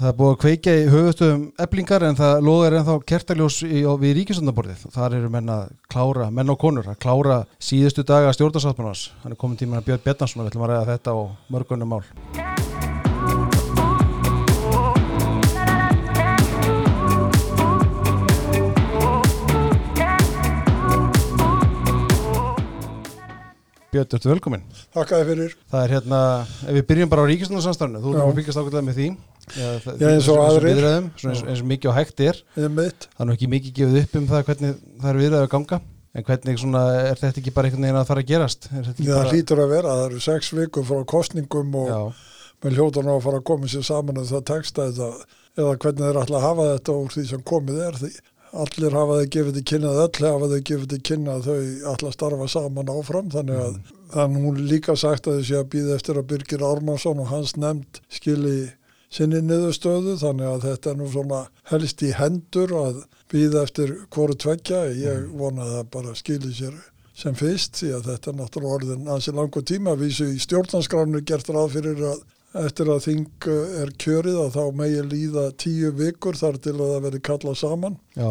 Það er búið að kveika í höfustöðum eblingar en það loðar ennþá kertaljós í, við ríkisöndaborðið. Þar eru menn að klára, menn og konur, að klára síðustu daga stjórnarsáttmannars. Hann er komin tíma að Björn Bjarnason og við ætlum að ræða þetta og mörgunum mál. Björn, ertu velkomin. Þakkaði fyrir. Það er hérna, ef við byrjum bara á ríkisöndarsamstafnu, þú erum að fylgjast ákveðlega með því. Eins og svona eins, og mikið og hægt er. Er nú ekki mikið gefið upp um það hvernig það eru viðræðu að ganga. En hvernig svona, er þetta ekki bara einhvern veginn að fara að gerast? Er Það bara... hlýtur að vera. Það eru sex vikur frá kostningum og Já, með hljótan á að fara að koma sér saman og það teksta þetta eða hvernig þeir ætla að hafa þetta úr því sem komið er. Því allir hafa þeir gefið til kynna, eða öll hafa þeir gefið til kynna að þau að starfa saman áfram. Þannig að það er nú líka sagt að þessi að býða eftir að Birgir Ármansson og hans nefnd skili sinni niðurstöðu þannig að þetta er nú svona helst í hendur að býða eftir hvoru tveggja. Ég vona að það bara skili sér sem fyrst því að þetta er náttúrulega orðin ansi langur tíma. Vísu í stjórnanskránu er gert ráð fyrir að eftir að þing eh, er kjörið að þá megi líða tíu vikur þar til að það verði kallað saman já,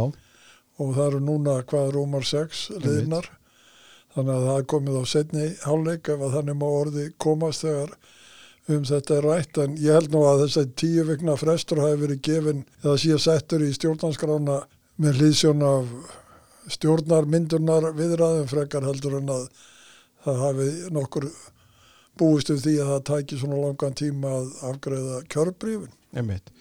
og það eru núna hvað rúmar sex liðnar. Þannig að það er komið á setni hálfleik ef að þannig má orði komast þegar um þetta rætt en ég held nú að þess að tíu vikna frestur hafi verið gefin eða síðan settur í stjórnanskrána með hlýðsjón af stjórnarmyndunar viðræðum frekar heldur en að það hafi nokkur búist um því að það tæki svona langan tíma að afgreða kjörbrifin. einmitt.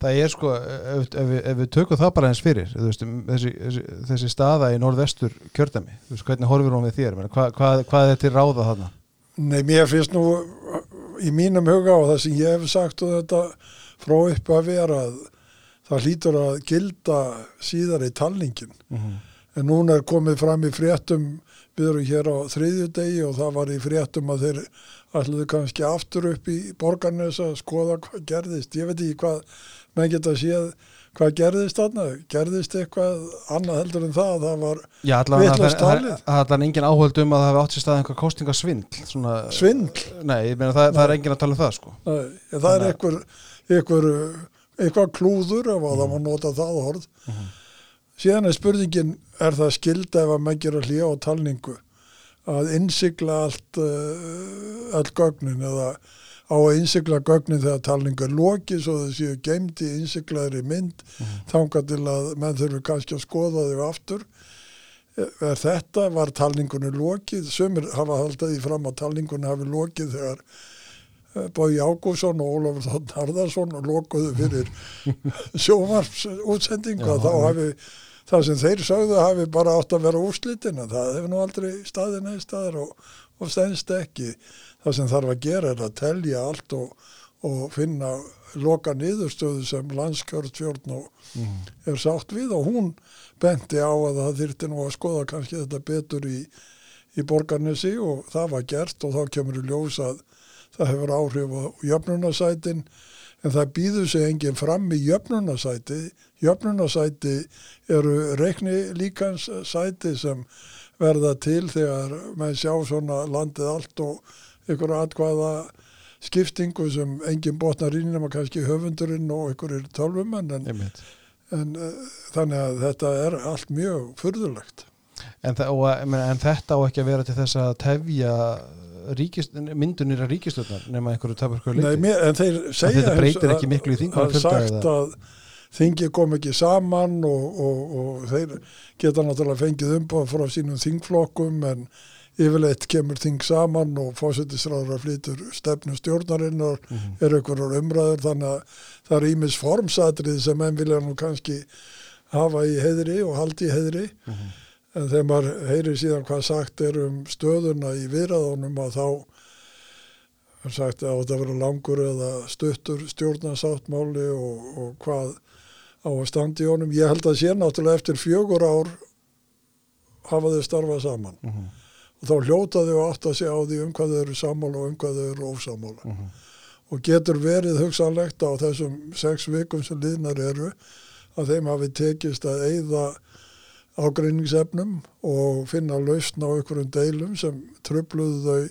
Það er sko, ef, ef, við, ef við tökum það bara eins fyrir, veist, þessi, þessi, staða í norðvestur kjördæmi, þú veist, hvernig horfir hún við þér? Hvað, hvað, hvað er til ráða þarna? Nei, mér finnst nú í mínum huga og það sem ég hef sagt og þetta frá upp að vera að það hlýtur að gilda síðar í talningin. En núna er komið fram í fréttum, við erum hér á þriðju degi og það var í fréttum að þeir ætluðu kannski aftur upp í borgarnes að skoða hvað gerðist. Ég veit ekki hvað, menn geta séð hvað gerðist þarna. Gerðist eitthvað annað heldur en það að það var að Vitlaust það talið. er allan engin áhöld um að það hafi átt sér stað einhver kostingasvindl. Svona, svindl. Nei, ég meina það, það er engin að tala um það, sko. Nei, það er einhver, einhver eitthvað klúður ef að það má nota það orð síðan er spurningin er það skilda ef að menn gera hlýja á talningu að innsigla allt uh, all gögnin eða á að innsigla gögnin þegar talningu er lokið svo það séu geimt í innsiglaðri mynd þangað til að menn þurfi kannski að skoða þau aftur. Er þetta, var talningunni lokið? Sömur hafa haldið því fram að talningunni hafi lokið þegar Bói Ágússon og Ólafur og lokuðu fyrir sjómarpsútsendingu Já, og þá hafi það sem þeir sögðu hafi bara átt að vera úrslitin það hefur nú aldrei staðið neð staðar og, og stendst ekki. Það sem þarf að gera er að telja allt og, og finna loka niðurstöðu sem landskjörstjórn og er sátt við. Og hún benti á að það þyrfti nú að skoða kannski þetta betur í, í borgarnesi og það var gert og þá kemur í ljós að það hefur áhrif á jöfnunasætin en það býður sig enginn fram í jöfnunasæti jöfnunasæti eru reikni líkans sæti sem verða til þegar menn sjá svona landið allt og ykkur atkvæða skiptingu sem enginn botnar inn nema kannski höfundurinn og ykkur er tölvumenn en, en uh, þannig að þetta er allt mjög furðulegt. En, en þetta á ekki að vera til þess að tefja ríkist, myndunir að ríkistöðnar nema einhverju tapurkur Nei, leiti. mér, en þeir segja þetta breytir og- ekki miklu í þingum Það er sagt að þingi kom ekki saman og, og, og þeir geta náttúrulega fengið umbáð frá sínum þingflokkum en yfirleitt kemur þing saman og fósettisráður flytur stefnu stjórnarinnar Mhm. er einhverjar umræður þannig að það er ímis formsatrið sem enn vilja nú kannski hafa í heiðri og haldi í heiðri Mhm. En þegar maður heyrir síðan hvað sagt er um stöðuna í viðræðunum að þá er sagt að þetta vera langur eða stuttur stjórnarsáttmáli og, og hvað á að standa í honum. Ég held að sé náttúrulega eftir fjögur ár hafa þau starfað saman Mhm. og þá hljóta þau átt að segja á því um hvað þau eru sammála og um hvað þau eru ósammála Mhm. og getur verið hugsanlegt á þessum sex vikum sem liðnar eru að þeim hafi tekist að eyða ágreiningsefnum og finna lausn á einhverjum deilum sem trubluðu þau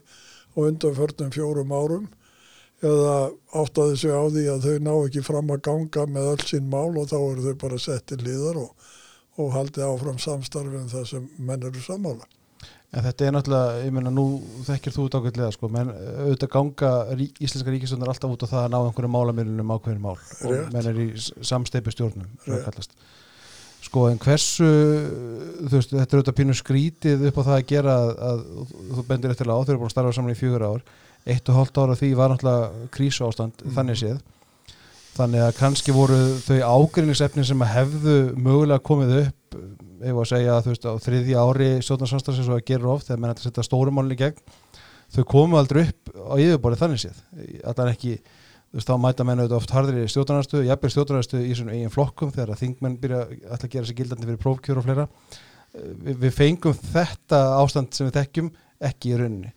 á undanförnum fjórum árum eða áttaði sig á því að þau ná ekki fram að ganga með öll sín mál og þá eru þau bara sett til liðar og, og haldið áfram samstarfið um það sem menn eru sammála. En þetta er náttúrulega, ég meina nú þekkir þú út ákveðlega sko, menn auðvitað ganga rí, íslenska ríkistöndar alltaf út á það að ná einhverju málamilunum ákveðin mál og Rétt. menn er í samsteipi stjórnum, sem það kallast. Sko en hversu, þú veist, þetta er auðvitað pínu skrítið upp á það að gera að, að þú bendir eftir á, þau eru búin að starfa saman í fjögur ár, eitt og hálft ára því var náttúrulega krísu ástand, Mm. þannig séð. Þannig að kannski voru þau ágrinningsefni sem hefðu mögulega komið upp, ef að segja að þú veist á þriðja ári stjórnarsamstæðs eins og að gera oft þegar menn að setja stórumálinn í gegn þau komu aldrei upp á yfirborðið þannig séð allan ekki, þú veist þá mæta menn auðvitað oft harðir í stjórnarnarstöðu, jafnvel stjórnarnarstöðu í svona eigin flokkum þegar þingmenn byrja alltaf að gera sig gildandi fyrir prófkjör og fleira. Við, við fengum þetta ástand sem við þekkjum ekki í rauninni.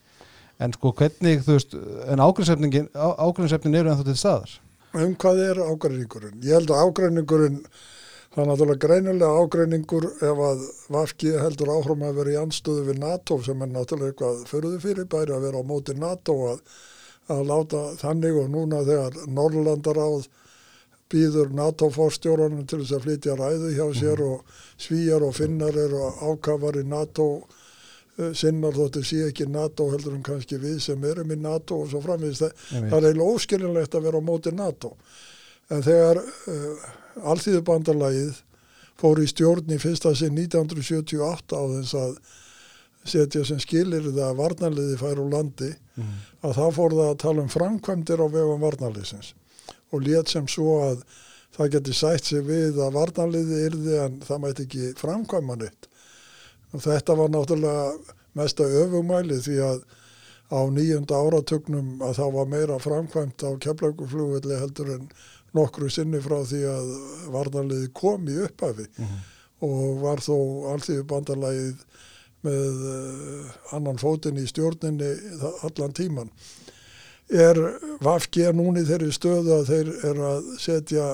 En sko hvernig, þú veist en ágrinnsefnin eru ennþá til staðar. Um hvað er ágreiningurinn? Ég held að ágreiningurinn, það er náttúrulega greinilega ágreiningur ef að Vafki heldur áfram að vera í anstöðu við NATO sem er náttúrulega eitthvað að láta þannig og núna þegar Norrlandaráð býður NATO-fórstjóranum til þess að flytja ræðu hjá sér og svíjar og finnar eru ákafar í NATO eh, sinnar þóttu sé ekki NATO heldur en kannski við sem erum í NATO og svo framvegis. Það, það er eiginlega óskilinlegt að vera á móti NATO. En þegar uh, alþýðubandalagið fór í stjórn í fyrsta sinn 1978 á þess að setja sem skilir það að varnarliði fær úr landi mm. að þá fór það að tala um framkvæmdir á vegum varnarliðsins og lét sem svo að það geti sætt sig við að varnarliði yrði en það mætti ekki framkvæma nýtt og þetta var náttúrulega mesta öfumæli því að á nýjunda áratögnum að það var meira framkvæmt á keflauguflugvelli heldur en nokkru sinni frá því að varnarliði kom í upphafi Mm. og var þó allþýðu bandalagið með uh, annan fótinn í stjórninni allan tíman. Er Vafgi núni þeirri stöðu að þeir eru að setja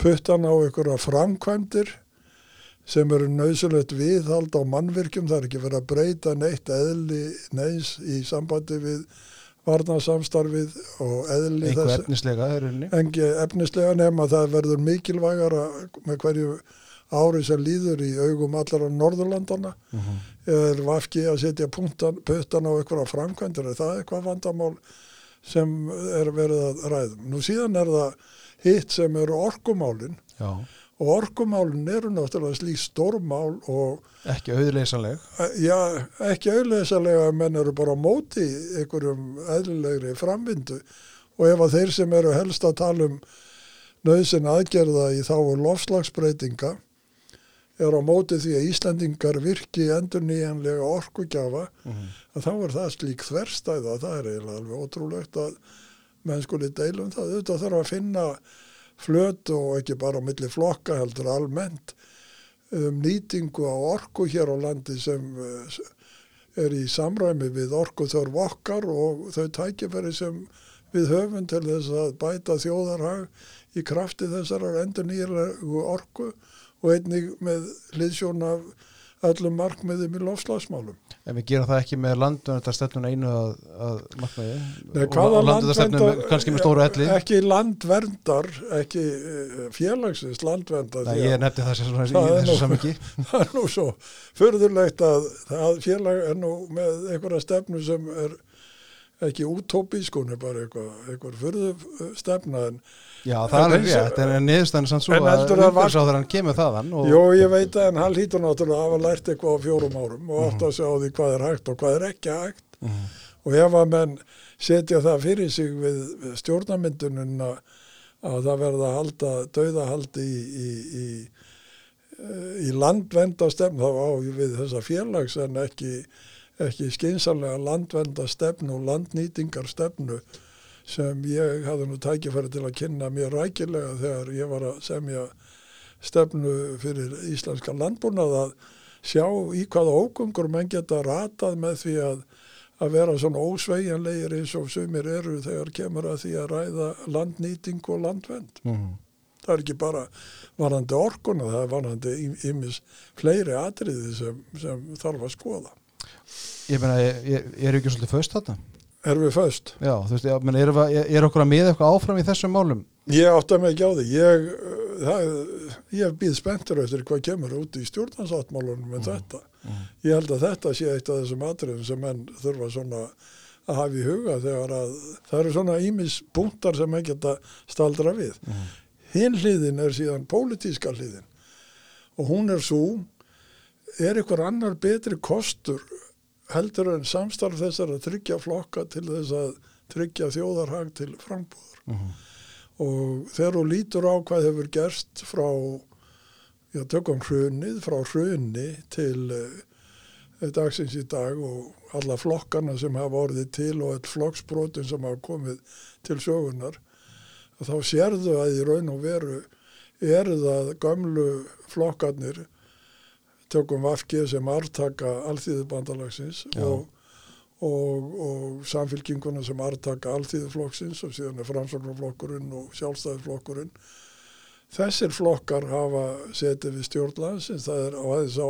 puttan á einhverja framkvæmdir sem eru nöðsulegt viðhald á mannvirkjum, það er ekki verið að breyta neitt eðli neins í sambandi við varnasamstarfið og eðli einhver þess efnislega engi efnislega nema að það verður mikilvægara með hverju ári sem líður í augum allara Norðurlandana mm -hmm. er vafki að setja puttan á einhverja framkvæmdur er það eitthvað vandamál sem er verið að ræðum. Nú síðan er það hitt sem eru orkumálin. Já, og orkumálin eru náttúrulega slík stórmál og ekki auðleysanleg. Eh, já, ekki auðleysalega menn eru bara á móti einhverjum eðlilegri framvindu. Og ef að þeir sem eru helst að tala um nöðsin aðgerða í þá lofslagsbreytinga er á móti því að Íslandingar virki endur nýjanlega orkugjafa mm -hmm. að þá er það slík þverstæða það er eiginlega alveg ótrúlegt að menn skuli deilum það auðvitað þarf að finna flöt og ekki bara á milli flokka heldur almennt um nýtingu á orku hér á landi sem eh, er í samræmi við orku þörf okkar og þau tækifæri sem við höfum til þess að bæta þjóðarhag í krafti þessar endur nýjanlegu orku og einnig með hliðsjón af öllum markmiðum í lofslagsmálum. En við gerum það ekki með landverndarstefnun einu að, að markmiði Nei, hvaða landverndar- kannski með stóru elli Ekki landverndar, ekki eh, félagsins landverndar. Nei, ég að nefndi það sem svona í þessu samingi Það er nú svo förðulegt að það félag er nú með einhverja stefnu sem er ekki útópísk, hún er bara eitthvað, eitthvað förðu stefna en Já, það er En og- rétt, en niðurstæðan sann svo að var- umhverfisáðurann kemur þaðan og Jó, ég veit að hann hlýtur náttúrulega að hafa lært eitthvað á fjórum árum og átt að sjá því hvað er hægt og hvað er ekki hægt Mhm. og ef að menn setja það fyrir sig við, við stjórnamyndunum að, að það verða halda dauðahaldi í, í, í, eh, í landvendastefn þá á við þessa félags en ekki, ekki skynsalega landvendastefnu og landnýtingarstefnu sem ég hafði nú tækifæri til að kynna mér rækilega þegar ég var að semja stefnu fyrir íslenska landbúnað að sjá í hvaða ókungur menn geta ratað með því að að vera svona ósveigjanlegir eins og sumir eru þegar kemur að því að ræða landnýting og landvend. Mhm. Það er ekki bara varandi orkuna, það er varandi ymis fleiri atriði sem, sem þarf að skoða. Ég meina, ég er ekki svolítið föst þarna erum við föst Já, þú veist, já, menn er, er okkur að miða eitthvað áfram í þessum málum? Ég átta mig ekki á því. Ég, uh, það, ég býð spenntur eftir hvað kemur út í stjórnansáttmálunum með þetta. Mm. Ég held að þetta sé eitt af þessum atriðum sem menn þurfa svona að hafa í huga þegar að það eru svona ímis punktar sem ekki geta staldra við. Mm. Hinn hliðin er síðan pólitíska hliðin og hún er svo, er ykkur annar betri kostur heldur en samstarf þessar að tryggja flokka til þess að tryggja þjóðarhag til frambúður Mm. og þegar þú lítur á hvað hefur gerst frá já, tökum hrunið, frá hruni til uh, dagsins í dag og alla flokkana sem hafa orðið til og all flokksbrotin sem hafa komið til sögunar þá sérðu að í raun og veru eru það gamlu flokkarnir tökum Vafki sem artaka alþýðubandalagsins og, og, og samfélkinguna sem artaka alþýðuflokksins og síðan er framsóknarflokkurinn og sjálfstæðiflokkurinn þessir flokkar hafa setið við stjórnlandsins það er á aðeins á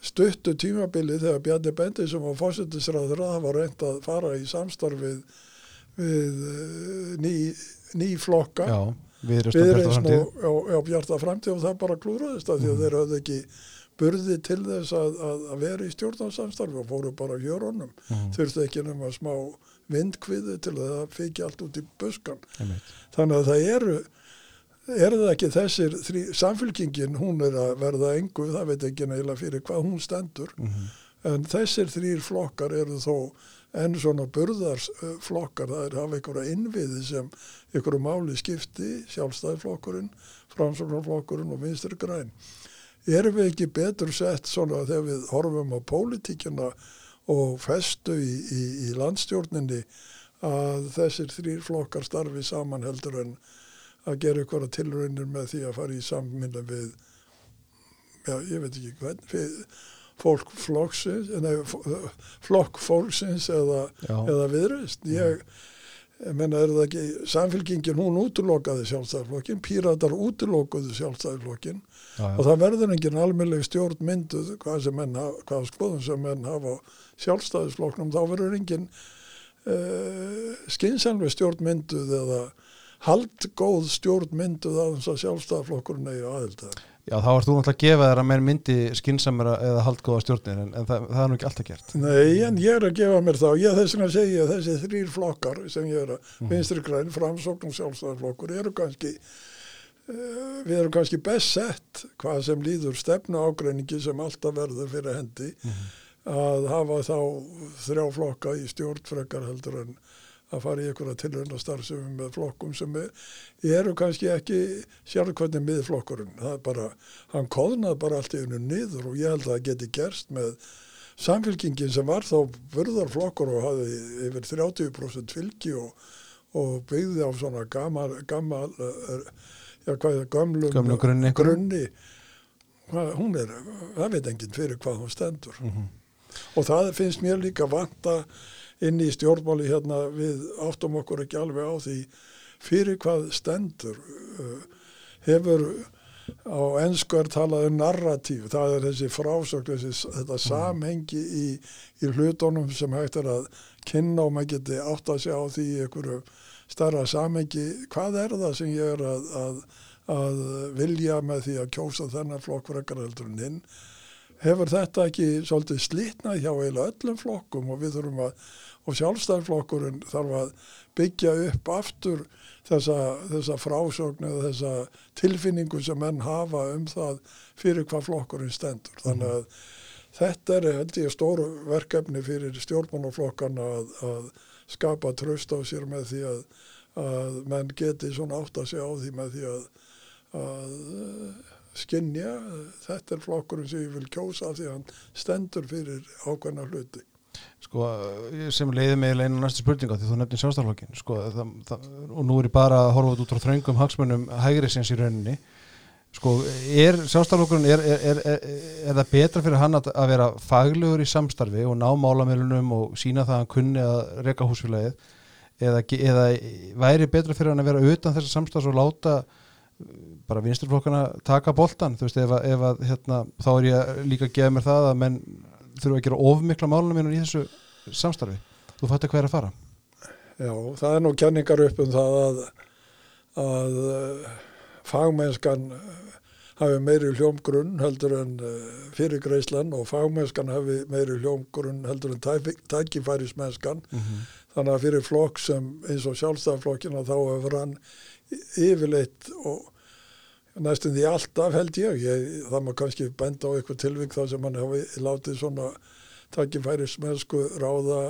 stuttu tímabili þegar Bjarni Bendi sem var fórsetisræður það var reynd að fara í samstarfið við eh, ný, ný flokka. Já, viðreist og og, bjarta framtíð og það bara klúraðist af því að þeir höfðu ekki burði til þess að, að, að vera í stjórnarsamstarfi og fóru bara hjörunum Mhm. þurftu ekki nema smá vindkviði til að það fiki allt út í buskan Einmitt. þannig að það eru er það ekki þessir þrý, samfélkingin hún er að verða engu það veit ekki neila fyrir hvað hún stendur Mhm. en þessir þrýr flokkar eru þó enn svona burðarsflokkar það er að hafa einhverja innviði sem einhverju máli skipti sjálfstæðiflokkurinn, framsóknarflokkurinn og vinstri græn erum við ekki betur sett svona þegar við horfum á pólitíkina og festu í, í, í landstjórninni að þessir þrýr flokkar starfi saman heldur en að gera ykkur tilraunir með því að fara í samminna við já, ég veit ekki hvern fólk flokksins nei, flokk fólksins eða, eða viðreist ég, ég menna er það ekki samfélkingin hún útlokaði sjálfstæðarflokkin píratar útlokuðu sjálfstæðarflokkin Já, já. og það verður engin almennleg stjórn mynduð hvað, sem menn, hafa- hvað skoðum sem menn hafa á sjálfstæðisflokknum þá verður engin uh, skynsælvi stjórn mynduð eða haldgóð stjórn mynduð að þess að sjálfstæðarflokkurinn eigi aðildar. Já, þá ert þú náttúrulega að gefa þér að menn myndi skinsamera eða haldgóða stjórnir en, en það, það er nú ekki alltaf gert. Nei, en ég er að gefa mér þá, ég þess vegna segja að þessi þrýr flokkar sem ég er að vinstri græn, framsókn og sjálfstæðarflokkur eru kannski uh, við erum kannski best sett hvað sem líður stefnu ágreiningi sem alltaf verður fyrir hendi að hafa þá þrjá flokka í stjórn frekar heldur en að fara í einhverja tilhörna starfsefum með flokkum sem er, eru kannski ekki sjálf hvernig miðflokkurinn. Það er bara, hann kóðnað bara allt í einu niður og ég held að það geti gerst með samfélkingin sem var þá vörðarflokkur og hafði yfir 30% fylgi og, og byggði á svona gammal, gammal, já hvað er það, gömlum Gömlum grunni grunni. Hún er, það veit enginn fyrir hvað hún stendur. Mhm. Og það finnst mér líka vanta inn í stjórnmáli hérna við áttum okkur ekki alveg á því fyrir hvað stendur. Uh, hefur á ennsku er talað um narratív, það er þessi þessi, þetta samhengi í, í hlutunum sem hægt er að kynna og maður geti átt að sjá því í einhverju starra samhengi, hvað er það sem ég er að, að, að vilja með því að kjósa þennan flokk frekar heldur en hinn hefur þetta ekki svolítið slitnað hjá eiginlega öllum flokkum og við þurfum að, og sjálfstæðarflokkurinn þarf að byggja upp aftur þessa, þessa frásögn eða þessa tilfinningu sem menn hafa um það fyrir hvað flokkurinn stendur. Þannig að þetta er held ég stóru verkefni fyrir stjórnmálaflokkana að, að skapa tröst á sér með því að, að menn geti svona átt að segja á því með því að, að skinja, þetta er flokkurinn sem ég vil kjósa því að hann stendur fyrir ákveðna hluti. Sko, sem leiði mig einu næstu spurninga því þú nefnir sjálfstæðarflokkin sko, og nú er ég bara að horfa út frá þröngum hagsmunum hægri sinns í rauninni. Sko, er sjálfstæðarflokkurinn er, er, er, er, það betra fyrir hann að, að vera faglegur í samstarfi og ná málamilunum og sína það að hann kunni að reka húsfélagið? Eða, eða væri betra fyrir hann að vera utan þessa samstarfs og láta bara vinsturflokkana taka boltan þú veist, ef, að- ef að, hérna, þá er ég líka að gefa mér það að menn þurfa að gera ofmikla málunum í þessu samstarfi. Þú fattu hver að fara. Já, það er nú kenningar upp um það að, að uh, fagmennskan uh, hafi meiri hljómgrunn heldur en uh, fyrirgreislan og fagmennskan hafi meiri hljómgrunn heldur en tæ- tækifærismennskan. Þannig að fyrir flokk sem eins og sjálfstæðarflokkina þá hefur hann yfirleitt og næstum því alltaf held ég. ég það má kannski benda á eitthvað tilvík þar sem hann hafi látið svona tækifærismennsku ráða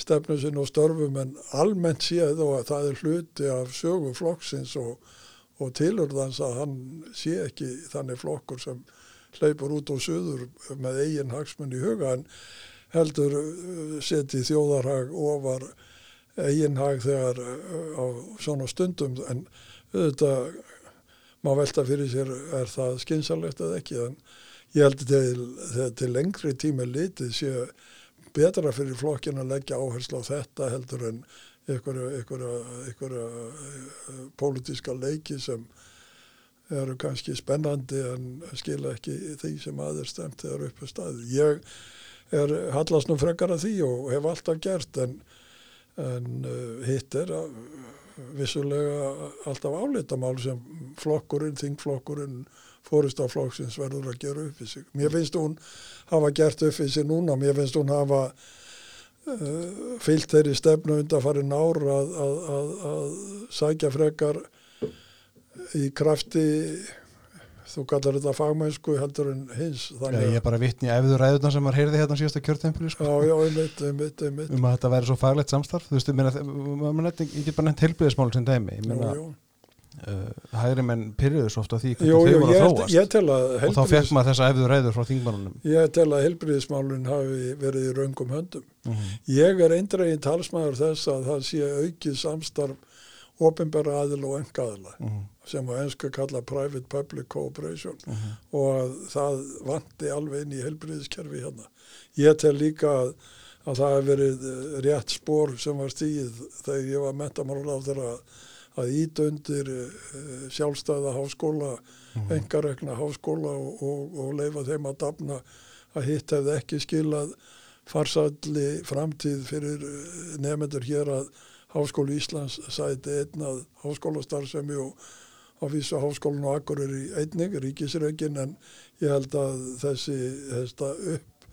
stefnu sinn og störfum en almennt séð og að það er hluti af sögu flokksins og, og tilurðans að hann sé ekki þannig flokkur sem hleypur út og suður með eigin hagsmunni í huga en heldur uh, seti þjóðarhag ofar eigin hag þegar uh, á svona stundum en auðvitað má velta fyrir sér er það skynsalegt eða ekki en ég held til, til lengri tími litið sé betra fyrir flokkin að leggja áherslu á þetta heldur en einhverja, uh, pólitíska leiki sem eru kannski spennandi en skila ekki því sem aðeins stemt þegar uppi staði. Ég er hallast nú frekar að því og hef alltaf gert en, en uh, hitt er að vissulega alltaf álitamál sem flokkurinn, þingflokkurinn fóristaflokksins verður að gera upp í sig. Mér finnst hún hafa gert upp í sig núna, mér finnst hún hafa uh, fyllt þeirri stefnu undan farin ár að, að, að, að sækja frekar í krafti þú kallar þetta fagmennsku heldur en hins þannig ég er bara vittni efður ræðuna sem maður heyrði hérna síðasta kjörtempili sko, Já, já, einmitt, einmitt, einmitt. um að þetta væri svo faglegt samstarf þú veist, ég ég get bara nefnt heilbriðismál sem dæmi, ég meina uh, hægri menn pyrruðu svo oft á því hvernig þau voru að ég, þróast ég að og þá fekk maður þessa efður ræður frá þingmannunum ég tel að helbriðismálun hafi verið í raungum höndum. mm Ég er eindregin talsmaður þess að það sé aukið samstarf ofinbæra aðila og engaðila -hmm. Sem á ennsku kalla private public cooperation Mhm. og að það vanti alveg inn í helbriðiskerfi hérna. Ég tel líka að, að það hefur verið eh, rétt spór sem var stíð þegar ég var mentamálar á þeirra að, að ít undir uh, sjálfstæða háskóla, Mhm. engarekna háskóla og, og, og leifa þeim að dafna að hitt hefði ekki skilað farsalli framtíð fyrir eh, nefnendur hér að Háskóli Íslands sæti einn að háskólastarfsemi og á vísu háskólinu og akkur er í einning, ríkisreikin, en ég held að þessi, upp,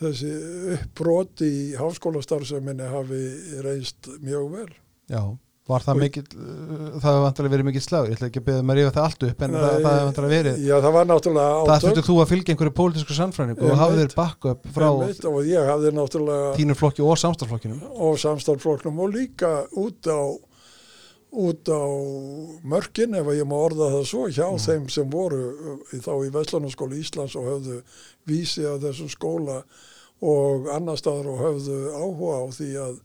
þessi uppbrot í háskólastarfseminni hafi reynst mjög vel. Já, var það Og- mikill uh, það hefur vantilega verið mikill slagur, ég ætla ekki að beða maður yfir það allt upp en það, Nei, það hefur vantilega verið Já, það var náttúrulega það átök. þurftir þú að fylgja einhverju pólitísku sannfræningu og Einmitt. hafðir backup frá einmitt, og ég hafði náttúrulega þínu flokki og samstarflokkinum og samstarfloknum og líka út á út á mörkin ef ég má orða það svo hjá þeim sem voru uh, þá í Vestlunarskóla Íslands og höfðu vísi að þessum skóla og annar staðar og höfðu áhuga á því að,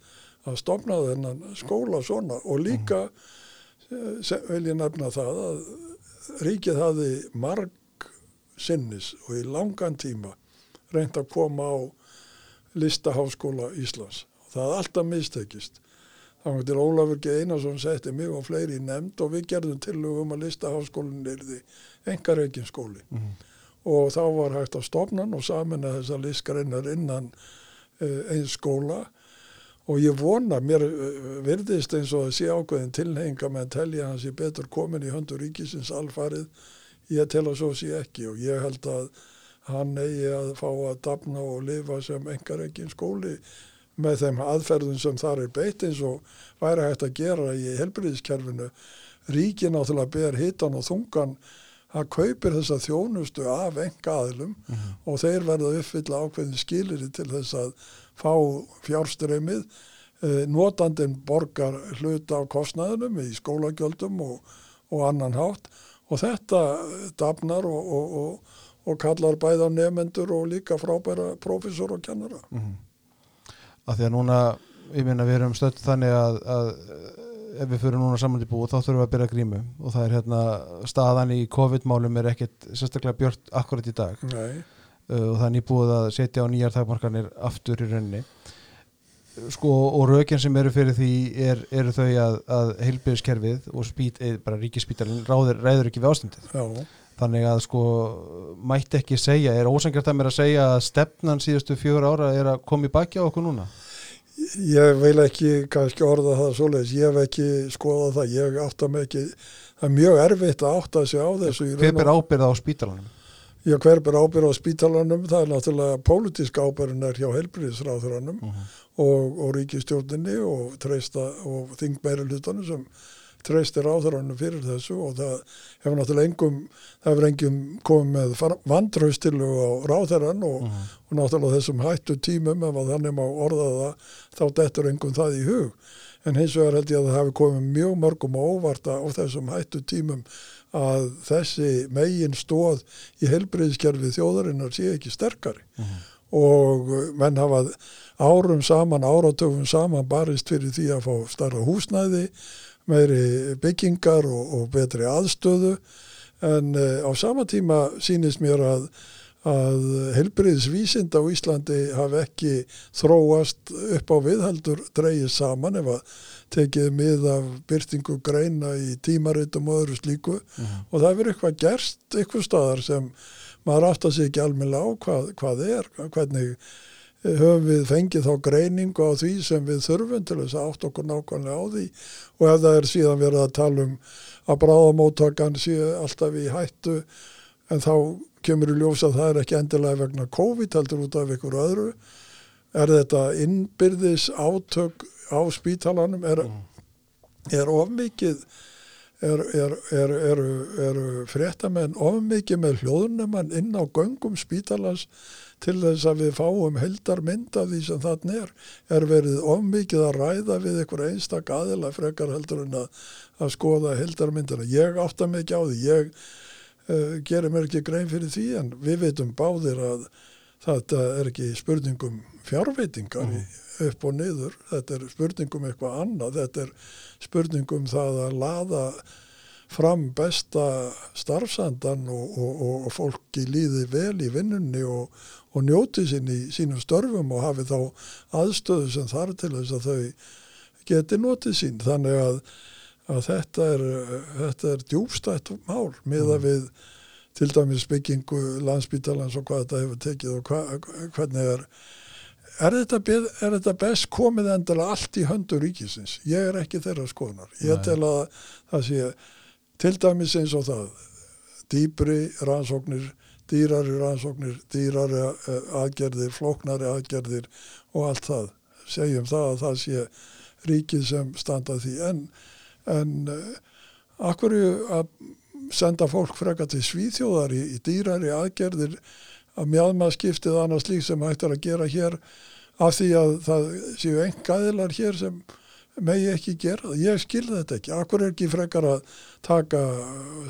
að stopna þennan skóla svona og líka eh, se- vil ég nefna það að ríkið hafði marg sinnis og í langan tíma reynd að koma á listaháskóla Íslands. Það hafði alltaf mistekist. Þá til Ólafur G. Einarsson setti mig og fleiri nefnd og við gerðum tillögum að listaháskólinn er því engar eginn skóli. Mhm. Og þá var hægt að stopna hann og samina þessar listgreinar innan uh, eins skóla og ég vona, mér uh, virðist eins og að sé ákveðin tilhenga með að telja hans í betur komin í höndur ríkisins alfarið, ég tel að svo sé ekki og ég held að hann eigi að fá að dafna og lifa sem engar eginn skóli með þeim aðferðum sem þar er beitt eins og væri hægt að gera í helbriðiskerfinu. Ríki náttúrulega ber hitan og þungan að kaupir þessa þjónustu af enga aðlum og þeir verða að uppfylla ákveðin skiliri til þess að fá fjárstreymið. Eh, Notandin borgar hluta á kostnaðinum í skólagjöldum og, og annan hátt og þetta dafnar og, og, og, og kallar bæða nefendur og líka frábæra prófessor og kennara. Að því að núna, ég meina við erum stödd þannig að, að eh, ef við fyrir núna saman til búið þá þurfum við að byrja grímu. Og það er hérna staðan í COVID-málum er ekkit sérstaklega björt akkurat í dag. Uh, og það er nýbúið að setja á nýjar þagmarkanir aftur í rauninni. Sko og rökin sem eru fyrir því er, eru þau að, að heilbyrðiskerfið og spít, eð, bara ríkispítalinn ræður ekki við ástandið. Já, þannig að sko mætti ekki segja, er ósangjart að mér að segja að stefnan síðustu fjögur ára er að koma í baki á okkur núna? Ég vil ekki kannski orða það svoleiðis, ég hef ekki skoðað það, ég átta mig ekki, það er mjög erfitt að átta sig á þessu. Hver ber og- ábyrð á spítalanum? Já, hver ber ábyrð á spítalanum, það er náttúrulega pólitíska ábyrðin er hjá helbriðisráþuranum og, og ríkistjórninni og, treysta, og þingmeiri hlutanum sem treystir ráþuranum fyrir þessu og það hefur náttúrulega engum, það hefur engum komið með vandraustilu á ráþuran og, og náttúrulega þessum hættu tímum ef að þannig má orða það þá dettur engum það í hug. En hins vegar held ég að það hefur komið mjög mörgum og óvarta á þessum hættu tímum að þessi megin stóð í helbriðskerfi þjóðarinnar sé ekki sterkari. Og menn hafa árum saman, áratöfum saman barist fyrir því að fá starra húsnæði meiri byggingar og, og betri aðstöðu. En uh, á sama tíma sýnist mér að að helbriðsvísind á Íslandi hafi ekki þróast upp á viðhaldur dreigið saman ef að tekið mið af byrtingu greina í tímaritum og öðru slíku. Og það hefur eitthvað gerst eitthvað staðar sem maður að sig ekki almennilega á hvað, hvað er, hvernig höfum við fengið þá greiningu á því sem við þurfum til þess að átt okkur nákvæmlega á því. Og ef það er síðan verið að tala um að bráðamóttakan sé alltaf í hættu en þá kemur í ljós að það er ekki endilega vegna COVID heldur út af ykkur öðru. Er þetta innbyrðis átök á spítalanum? Er, er ofmikið er, er, er, eru, eru fréttamenn ofmikið með hljóðunumann inn á göngum spítalans til þess að við fáum heldarmynd af því sem þarna er er verið ofmikið að ræða við ykkur einstak aðila frekar heldur en að, að skoða heldarmyndina ég átta ekki á því. Ég uh, gerir mér ekki grein fyrir því en við veitum báðir að þetta er ekki spurningum fjárveitingar mm. upp og niður. Þetta er spurningum eitthvað annað. Þetta er spurningum það að laða fram besta starfsandan og, og, og, fólki líði vel í vinnunni og, og njóti sín í sínum störfum og hafi þá aðstöðu sem þar til þess að þau geti notið sín. Þannig að að þetta er, er djúbstætt mál miða við til dæmis byggingu landsbítalans og hvað þetta hefur tekið og hva, hvernig er er þetta, beð, er þetta best komið endilega allt í höndu ríkisins? Ég er ekki þeirra skoðunar. Ég Nei. tel að það sé til dæmis eins og það dýbri rannsóknir dýrari rannsóknir, dýrari eh, aðgerðir, flóknari aðgerðir og allt það. Segjum það að það sé ríkið sem standa því. En en uh, akkur að senda fólk freka til svíþjóðar í, í dýrari aðgerðir að mjadma skiptið annars lík sem hægt er að gera hér af því að það séu engaðilar hér sem megi ekki gera það. Ég skil þetta ekki. Akkur er ekki frekar að taka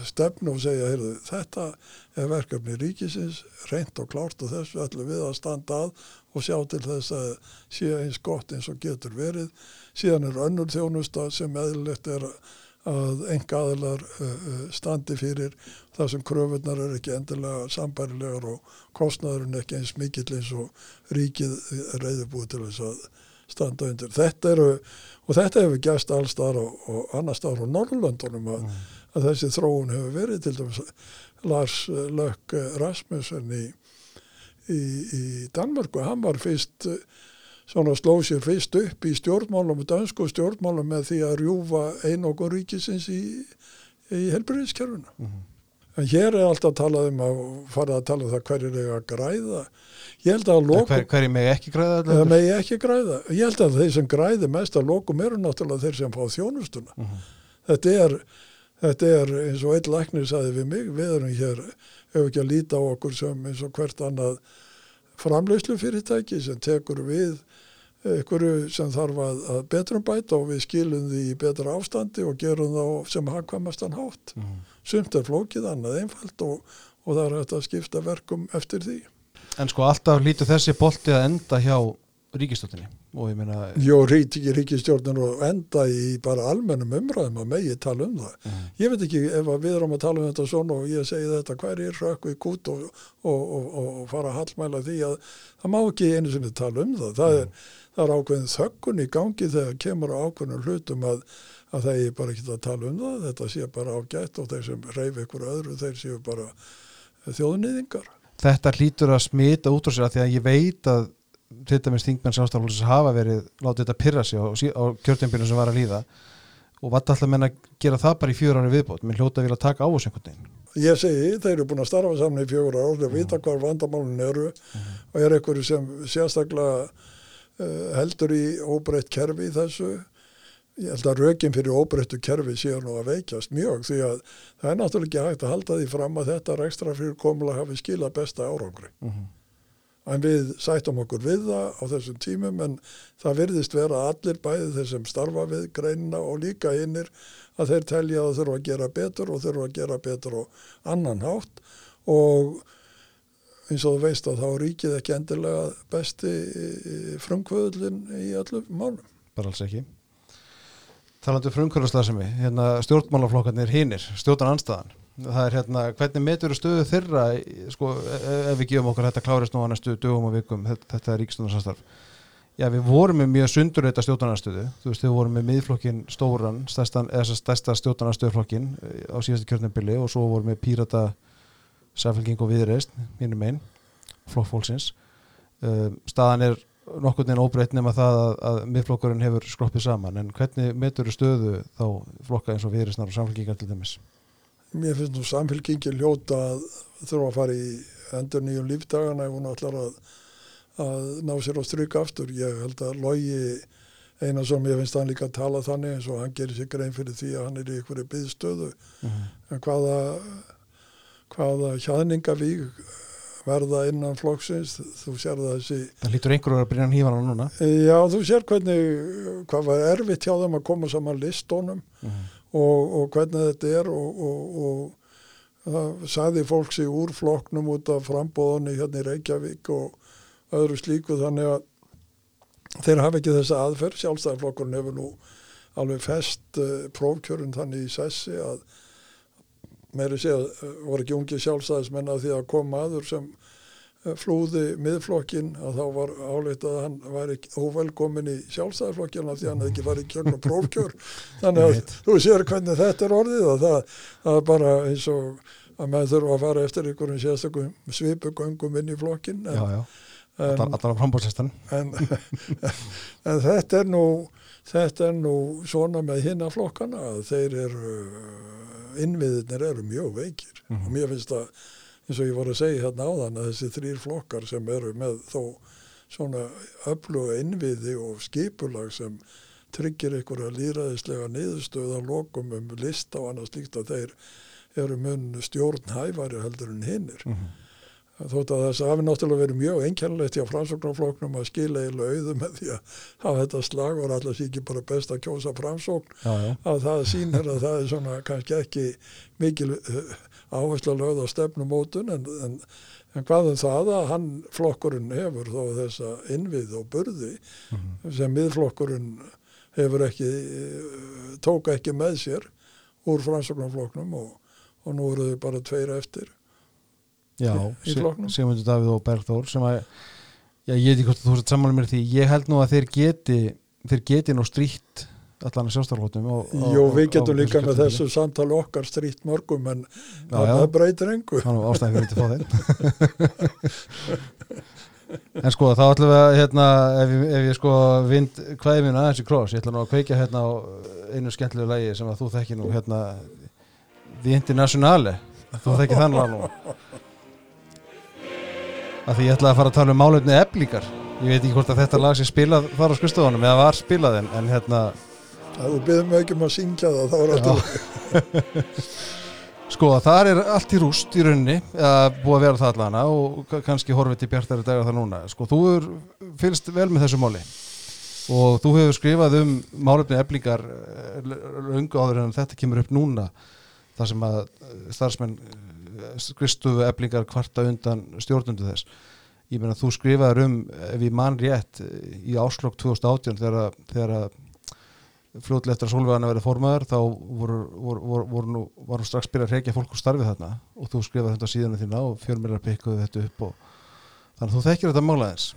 stefnu og segja, heyrðu, þetta er verkefni ríkisins, reynd og klárt og þessu ætlum við að standa að og sjá til þess að sé eins gott eins og getur verið. Síðan er önnur þjónusta sem eðlilegt er að enga aðilar uh, standi fyrir það sem kröfunar er ekki endilega sambærilegar og kostnaðurinn ekki eins mikill eins og ríkið er reyðubúið til þess að standa undir. Þetta eru, og þetta hefur gæst allstar og, og annar staðar á Norrlöndunum að, að þessi þróun hefur verið til dæmis Lars Lökk Rasmussen í, í, í Danmörku, hann var fyrst svona sló sér fyrst upp í stjórnmálum, dansku stjórnmálum með því að rjúfa einokkur ríkisins í, í helbriðiskerfuna. En hér er alltaf talað um að fara að tala um það hverjir er að græða. Ég held að lokum, Hver, hverju meg ekki græða megi ekki græða. Ég held að þeir sem græði mest að lokum eru náttúrulega þeir sem fá þjónustuna. Þetta er, þetta er eins og einn læknir saði við mig, við erum hér, hefur ekki að líta á okkur sem eins og hvert annað framleyslu fyrirtæki sem tekur við einhverju sem þarf að, að betrum bæta og við skilum því í betra ástandi og gerum þá sem hagkvæmastan hátt. Sumt er flókið, annað einfalt og, og það er hægt að skipta verkum eftir því. En sko alltaf lítur þessi bolti að enda hjá ríkistöldinni og ég meina Jó, ríki, ríkistjórnir og enda í bara almennum umræðum að megi tala um það. Ég veit ekki ef við erum að tala um þetta svona og ég segi þetta hver er rökku í kút og, og, og, og fara að hallmæla því að það má ekki einu sinni tala um það. Það er, það er ákveðin þöggun í gangi þegar kemur ákveðin hlutum að, að það er bara ekki að tala um það. Þetta sé bara ágætt og þeir sem reyfi ykkur öðru þeir séu bara þjóðnýðingar. þetta hlýtur að smita út á sér að því að ég veit að til dæmis þingmenn sjálfstæðarflokksins hafa verið látið þetta pyrra sig á, á kjörtjambinu sem var að líða og vant alltaf menn að gera það bara í fjör ári viðbót menn hljóta að vilja taka á þessu einhvern veginn Ég segi, þeir eru búin að starfa saman í fjögur ár, þeir vita hvað vandamálun eru og er einhverju sem sérstaklega uh, heldur í óbreytt kerfi þessu. Ég held að rökin fyrir óbreyttu kerfi séu nú að veikjast mjög því að það er náttúrulega ekki hægt að halda því fram að þetta rekstra fyrir komula hafi skilað besta árangri. En við sættum okkur við það á þessum tímum en það virðist vera allir bæði þeir sem starfa við greinina og líka hinnir að þeir telja að þurfa að gera betur og þurfa að gera betur og annan hátt og eins og þú veist að þá ríkið ekki endilega besti frumkvöðlinn í öllum málum. bara alls ekki talandu frumkvörðarslasemi hérna stjórnmálaflokkarnir hinnir, stjórnan anstæðan það er hérna, hvernig metur stöðu þeirra í- sko, e- ef við gefum okkur þetta klárist nú á næstu dögum og vikum þetta, er ríkstundarsamstarf já, við vorum með mjög sundur þetta stjórnarnarstöðu þú veist, við vorum með miðflokkin stóran stærstan, eða stærsta stjórnarnarstöðuflokkin á síðastu kjörnubili og svo vorum við pírata sæfélking og viðreist, mínum einn flokk fólksins. Um, staðan er nokkurn veginn óbreytt nema það að, að miðflokkurinn hefur skroppið saman en hvernig metur stöðu þá flokka eins og viðreistnar og samfélkingar til dæmis Mér finnst nú samfélkingi ljóta að þurfa að fara í endur nýjum lífdagana ef hún ætlar að, að ná sér á stryk aftur. Ég held að logi eina sem ég finnst hann líka að tala þannig eins og hann gerir sér grein fyrir því að hann er í einhverju byðstöðu. En hvaða, hvaða hjaðningavík verða innan flokksins, þú sér það þessi það lítur einhverjur að hann hífana núna. Já, þú sér hvernig, hvað var erfitt hjá þeim að koma saman listónum og, og hvernig þetta er og, og, og það saði fólk sig úr flokknum út af frambóðunni hérna í Reykjavík og öðru slíku þannig að þeir hafa ekki þessa aðferð, sjálfstæðarflokkurinn hefur nú alveg fest uh, prófkjörun þannig í sessi að meiri sé að uh, voru ekki ungi sjálfstæðismenn að því að koma aður sem uh, flúði miðflokkin að þá var áleit að hann var óvelkomin í sjálfstæðarflokkin af því að hann hefði ekki farið kjörn og prófkjör. Þannig að þú sér hvernig þetta er orðið og það, það er bara eins og að maður þurfa að fara eftir einhverjum sérstökum svipugöngum inn í flokkin en, já, já, en, en, en þetta er nú þetta er nú svona með hinna flokkana að þeir eru innviðinir eru mjög veikir. Og mér finnst það eins og ég var að segja hérna áðan að þessi þrýr flokkar sem eru með þó svona öfluga innviði og skipulag sem tryggir einhverja líraðislega niðurstöða lokum um lista og annað slíkt að þeir eru mun stjórnhæfari heldur en hinnir þótt að þess hafi náttúrulega verið mjög einkennilegt hjá framsóknarfloknum að skila eiginlega auðu með því að hafa þetta slag var allars ekki bara best að kjósa framsókn já, já, að það sýnir að það er svona kannski ekki mikil uh, áhersla lögð á stefnumótun en, en, en hvað um það að hann flokkurinn hefur þó þessa innvið og burði sem miðflokkurinn hefur ekki uh, tók ekki með sér úr framsóknarflokknum og, og nú eru þau bara tveir eftir já. Sigmundur Davíð og Bergþór sem að já, ég veit ekki hvort þú sett samanlega mér því ég held nú að þeir geti þeir geti nú strítt allan að sjálfstæðarflótum Jú, við getum líka með þessu samtali okkar strýtt mörgum en Já, já. það breytir engu. Þannig að ástæðan fyrir þetta fá þeim En sko þá ætlum við að hérna, ef, ef ég sko vind hvaðið mín aðeins í krós, ég ætla nú að kveikja hérna á einu skemmtilegu lægi sem að þú þekki nú hérna The Internationale, þú þekki þannig að nú að því ég ætla að fara að tala um málefni eflingar ég veit ekki hvort að þetta lag sé spilað þar á skustofunum eða var spilað en, en hérna þú byrðum mig ekki um að syngja það, þá er alltaf... Sko, þar er allt í rúst í rauninni, eða búið að vera það allana og ka- kannski horfið til bjartari dagar það núna. Sko, þú er fylgst vel með þessu máli og þú hefur skrifað um málefni eflingar löngu áður en þetta kemur upp núna þar sem að eh, starfsmenn skristuðu eflingar kvarta undan stjórnundu þess. Ég meina, þú skrifaður um, ef ég man rétt, í áslokk 2018 þegar, þegar að fljótlega eftir að Solveigana verið formaður þá voru, voru, voru, voru nú, nú strax byrjað að reykja fólk úr starfið þarna og þú skrifaði þetta á síðanu þína og fjölmjölar pikkuðu þetta upp og þannig að þú þekkir þetta málaðins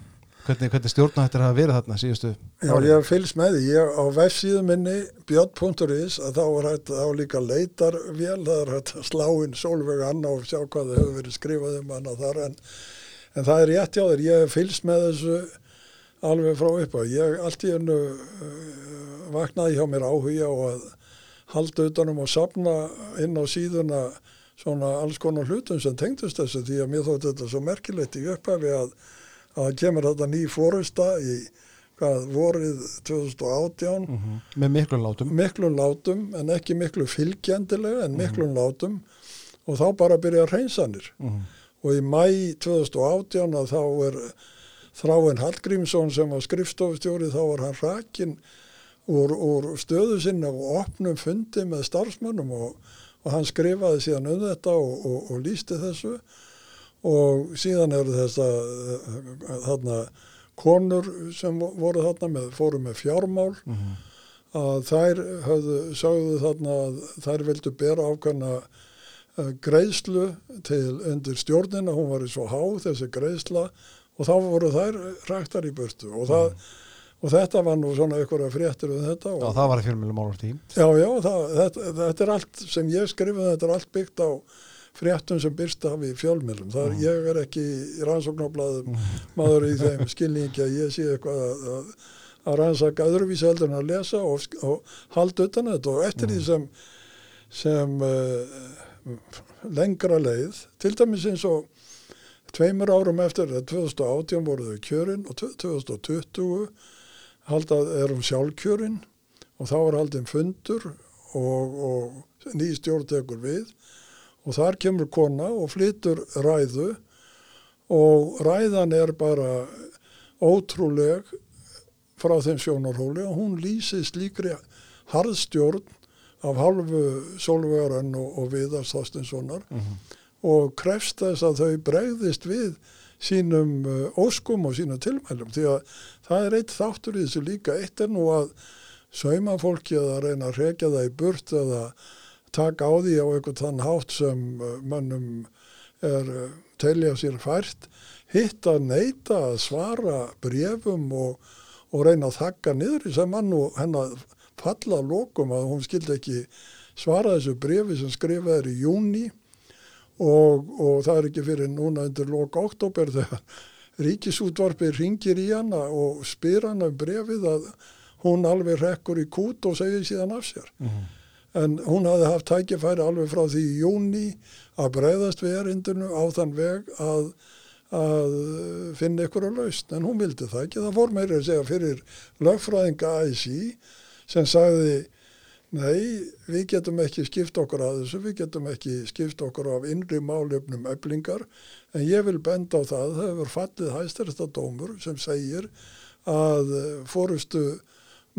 hvernig, hvernig stjórna þetta hafa verið þarna síðustu Já, ég fylgst með því. Ég á vefsíðu minni, björn.is, að þá er hægt á líka leitarvél, það er hægt að slá inn Solveig Anna og sjá hvað þau hefur verið skrifað um hana þar, en, en það er rétt hjá þér. Ég fylgst með þessu alveg frá uppa. Ég allt í hennu uh, vaknaði hjá mér áhuga á að halda utanum og sapna inn á síðuna svona alls konar hlutum sem tengdust þessu því að mér þótti þetta svo merkilegt í upphafi að, að kemur þetta ný fórusta í hvað vorið 2018 Mm -hmm. Með miklu látum. miklum látum en ekki miklu fylgjendilega en miklum látum og þá bara byrja hreinsanir Mm -hmm. og í mæ 2018 að þá er Þráin Hallgrímsson sem var skrifstofustjóri þá var hann rakin úr, úr stöðu sinna og opnum fundi með starfsmönnum og, og hann skrifaði síðan um þetta og, og, og lísti þessu og síðan eru þess að þarna konur sem voru þarna með, fóru með fjármál. Mm -hmm. að þær höfðu, sagðu þarna að þær vildu bera ákvæmna uh, greiðslu til undir stjórnina, hún var í svo há þessi greiðsla. Og þá voru þær ræktar í burtu. Og, það, og þetta var nú svona ykkur fréttir um þetta Já, það var að fjölmjölu málvartí. Já, já, það, þetta, þetta er allt sem ég skrifaði, þetta er allt byggt á fréttum sem byrst af í fjölmjölum. Það er, Mm. ég er ekki í rannsóknarblaðum maður í þeim skilningi að ég sé eitthvað að, að, að rannsaka öðruvísi heldur en að lesa og, og halda utan þetta og eftir því sem, sem uh, lengra leið, til dæmis eins og tveimur árum eftir þetta 2018 voru þau kjörin og 2020 haldað er um sjálfkjörin og þá er haldin fundur og, og ný stjórn tekur við og þar kemur kona og flytur ræðu. Og ræðan er bara ótrúleg frá þeim sjónarhóli. Og hún lýsir slíkri harðstjórn af halvu Solveigarann og, og Viðars Þorstinssonar Mm -hmm. og krefst þess að þau bregðist við sínum uh, óskum og sínum tilmælum. Því að það er eitt þáttur í þessu líka. Eitt er nú að sauma fólki að reyna að rekja það í burt eða taka á því á einhvern þann hátt sem uh, mönnum er uh, telja sér fært hitt að neyta að svara brefum og, og reyna að þakka niður sem mann og hennar falla að lokum að hún skildi ekki svara þessu brefi sem skrifað er í júni og, og það er ekki fyrir núna undir loka oktober þegar ríkisútvarpið ringir í hana og spyr hana um brefið að hún alveg rekkur í kút og segir síðan af sér. En hún hafði haft tækifæri alveg frá því í júni að breyðast við erindinu á þann veg að, að finna ykkur að laust. En hún vildi það ekki. Það fór meira að segja fyrir lögfræðinga ASI sem sagði Nei, við getum ekki skipt okkur að þessu, við getum ekki skipt okkur af innri málefnum öflingar, en ég vil benda á það, það hefur fallið hæstaristar sem segir að fórustu